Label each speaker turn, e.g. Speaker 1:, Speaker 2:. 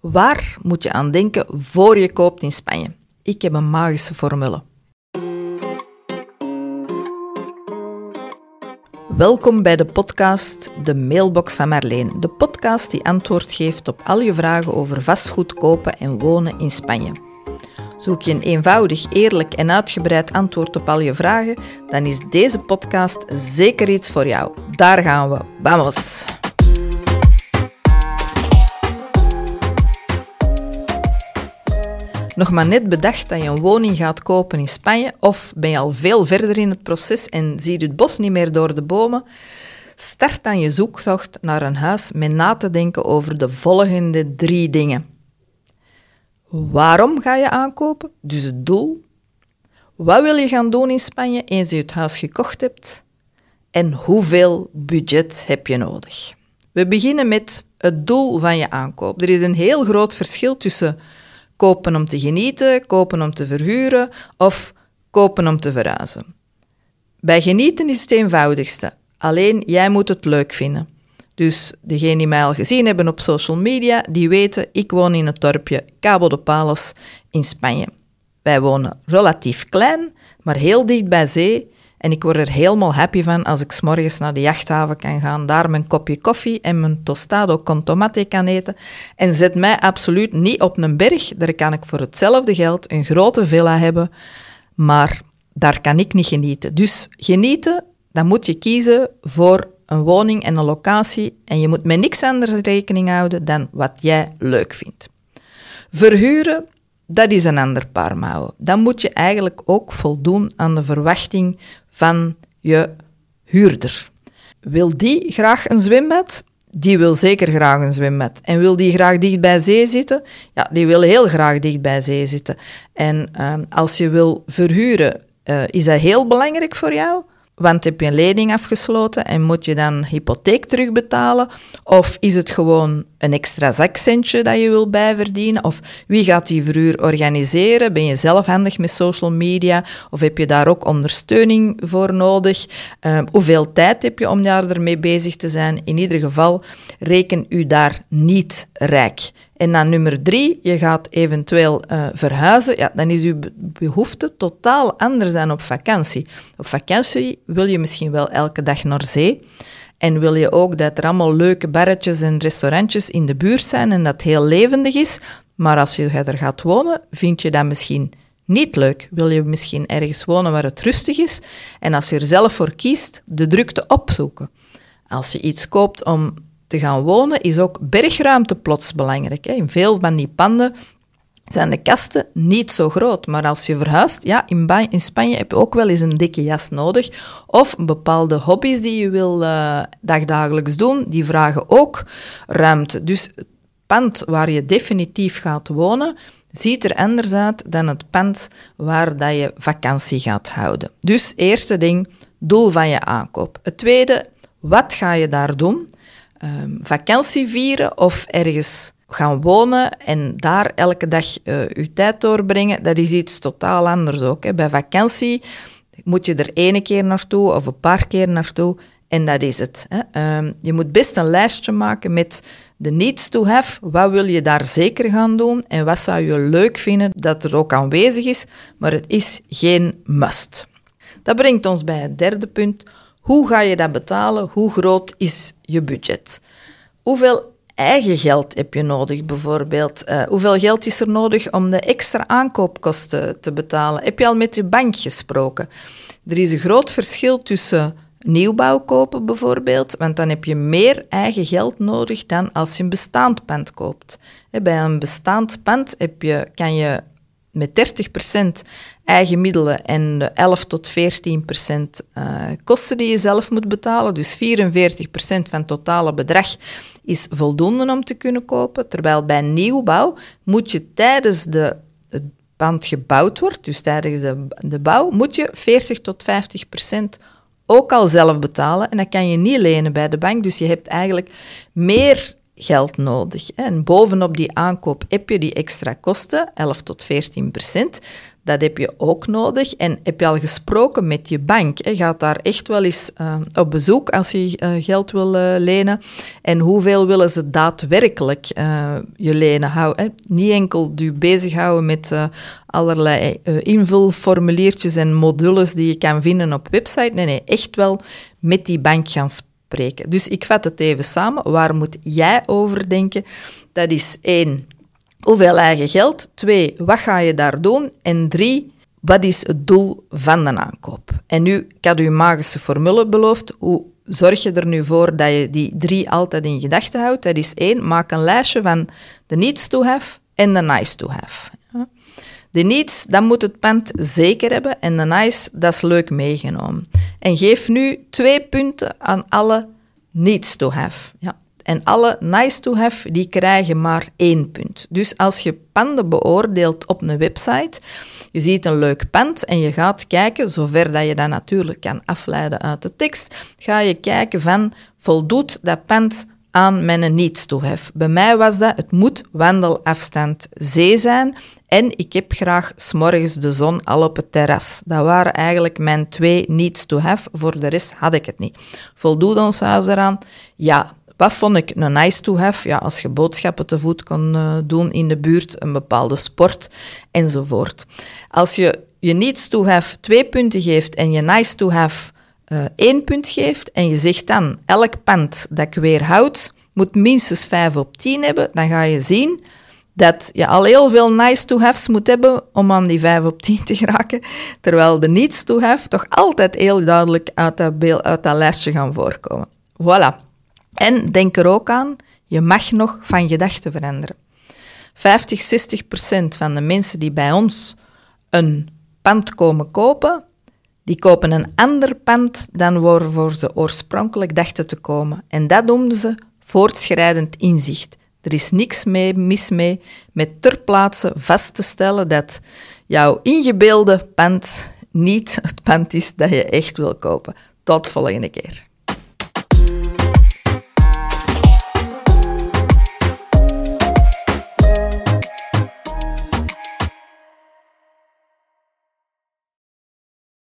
Speaker 1: Waar moet je aan denken voor je koopt in Spanje? Ik heb een magische formule. Welkom bij de podcast De Mailbox van Marleen. De podcast die antwoord geeft op al je vragen over vastgoed kopen en wonen in Spanje. Zoek je een eenvoudig, eerlijk en uitgebreid antwoord op al je vragen, dan is deze podcast zeker iets voor jou. Daar gaan we. Vamos! Nog maar net bedacht dat je een woning gaat kopen in Spanje, of ben je al veel verder in het proces en zie je het bos niet meer door de bomen, start dan je zoektocht naar een huis met na te denken over de volgende drie dingen. Waarom ga je aankopen? Dus het doel. Wat wil je gaan doen in Spanje eens je het huis gekocht hebt? En hoeveel budget heb je nodig? We beginnen met het doel van je aankoop. Er is een heel groot verschil tussen kopen om te genieten, kopen om te verhuren of kopen om te verhuizen. Bij genieten is het eenvoudigste. Alleen jij moet het leuk vinden. Dus degenen die mij al gezien hebben op social media, die weten, ik woon in het dorpje Cabo de Palos in Spanje. Wij wonen relatief klein, maar heel dicht bij zee en ik word er helemaal happy van als ik s'morgens naar de jachthaven kan gaan, daar mijn kopje koffie en mijn tostado con tomate kan eten. En zet mij absoluut niet op een berg. Daar kan ik voor hetzelfde geld een grote villa hebben, maar daar kan ik niet genieten. Dus genieten, dan moet je kiezen voor een woning en een locatie en je moet met niks anders rekening houden dan wat jij leuk vindt. Verhuren, dat is een ander paar mouwen. Dan moet je eigenlijk ook voldoen aan de verwachting van je huurder. Wil die graag een zwembad? Die wil zeker graag een zwembad. En wil die graag dicht bij zee zitten? Ja, die wil heel graag dicht bij zee zitten. En uh, als je wil verhuren, uh, is dat heel belangrijk voor jou? Want heb je een lening afgesloten en moet je dan hypotheek terugbetalen? Of is het gewoon een extra zakcentje dat je wil bijverdienen? Of wie gaat die verhuur organiseren? Ben je zelf handig met social media? Of heb je daar ook ondersteuning voor nodig? Uh, hoeveel tijd heb je om daar ermee bezig te zijn? In ieder geval, reken u daar niet rijk. En dan nummer drie, je gaat eventueel uh, verhuizen. Ja, dan is uw behoefte totaal anders dan op vakantie. Op vakantie wil je misschien wel elke dag naar zee. En wil je ook dat er allemaal leuke barretjes en restaurantjes in de buurt zijn en dat heel levendig is. Maar als je er gaat wonen, vind je dat misschien niet leuk. Wil je misschien ergens wonen waar het rustig is. En als je er zelf voor kiest, de drukte opzoeken. Als je iets koopt om te gaan wonen, is ook bergruimte plots belangrijk. Hè. In veel van die panden zijn de kasten niet zo groot. Maar als je verhuist, ja, in, in Spanje heb je ook wel eens een dikke jas nodig. Of bepaalde hobby's die je wil uh, dagdagelijks doen, die vragen ook ruimte. Dus het pand waar je definitief gaat wonen, ziet er anders uit dan het pand waar dat je vakantie gaat houden. Dus eerste ding, doel van je aankoop. Het tweede, wat ga je daar doen? Um, vakantie vieren of ergens gaan wonen en daar elke dag uh, uw tijd doorbrengen, dat is iets totaal anders ook. Hè. Bij vakantie moet je er ene keer naartoe of een paar keer naartoe en dat is het. Hè. Um, je moet best een lijstje maken met de needs to have. Wat wil je daar zeker gaan doen en wat zou je leuk vinden dat er ook aanwezig is, maar het is geen must. Dat brengt ons bij het derde punt. Hoe ga je dat betalen? Hoe groot is je budget? Hoeveel eigen geld heb je nodig, bijvoorbeeld? Uh, hoeveel geld is er nodig om de extra aankoopkosten te betalen? Heb je al met je bank gesproken? Er is een groot verschil tussen nieuwbouw kopen, bijvoorbeeld, want dan heb je meer eigen geld nodig dan als je een bestaand pand koopt. Bij een bestaand pand heb je, kan je met 30% eigen middelen en de 11 tot 14 procent uh, kosten die je zelf moet betalen. Dus 44 procent van het totale bedrag is voldoende om te kunnen kopen. Terwijl bij nieuwbouw moet je tijdens de, het pand gebouwd wordt, dus tijdens de, de bouw, moet je 40 tot 50 procent ook al zelf betalen. En dat kan je niet lenen bij de bank. Dus je hebt eigenlijk meer geld nodig. En bovenop die aankoop heb je die extra kosten, 11 tot 14 procent. Dat heb je ook nodig. En heb je al gesproken met je bank? Hè? Gaat daar echt wel eens uh, op bezoek als je uh, geld wil uh, lenen? En hoeveel willen ze daadwerkelijk je lenen houden? Niet enkel je bezighouden met allerlei invulformuliertjes en modules die je kan vinden op website. Nee, nee, echt wel met die bank gaan spreken. Dus ik vat het even samen. Waar moet jij over denken? Dat is één Hoeveel eigen geld? Twee, wat ga je daar doen? En drie, wat is het doel van de aankoop? En nu, ik had u magische formule beloofd. Hoe zorg je er nu voor dat je die drie altijd in gedachten houdt? Dat is één, maak een lijstje van de needs to have en de nice to have. De needs, dat moet het pand zeker hebben. En de nice, dat is leuk meegenomen. En geef nu twee punten aan alle needs to have. Ja. En alle nice to have, die krijgen maar één punt. Dus als je panden beoordeelt op een website, je ziet een leuk pand en je gaat kijken, zover dat je dat natuurlijk kan afleiden uit de tekst, ga je kijken van, voldoet dat pand aan mijn to have. Bij mij was dat, het moet wandelafstand zee zijn en ik heb graag s'morgens de zon al op het terras. Dat waren eigenlijk mijn twee needs to have. Voor de rest had ik het niet. Voldoet ons huis eraan? Ja, wat vond ik een nice to have? Ja, als je boodschappen te voet kon uh, doen in de buurt, een bepaalde sport enzovoort. Als je je needs to have twee punten geeft en je nice to have uh, één punt geeft en je zegt dan elk pand dat ik weer houd moet minstens 5 op 10 hebben, dan ga je zien dat je al heel veel nice to haves moet hebben om aan die 5 op 10 te geraken, terwijl de needs to have toch altijd heel duidelijk uit dat, uit dat lijstje gaan voorkomen. Voilà. En denk er ook aan, je mag nog van gedachten veranderen. 50, 60 procent van de mensen die bij ons een pand komen kopen, die kopen een ander pand dan waarvoor ze oorspronkelijk dachten te komen. En dat noemden ze voortschrijdend inzicht. Er is niks mee, mis mee met ter plaatse vast te stellen dat jouw ingebeelde pand niet het pand is dat je echt wil kopen. Tot volgende keer.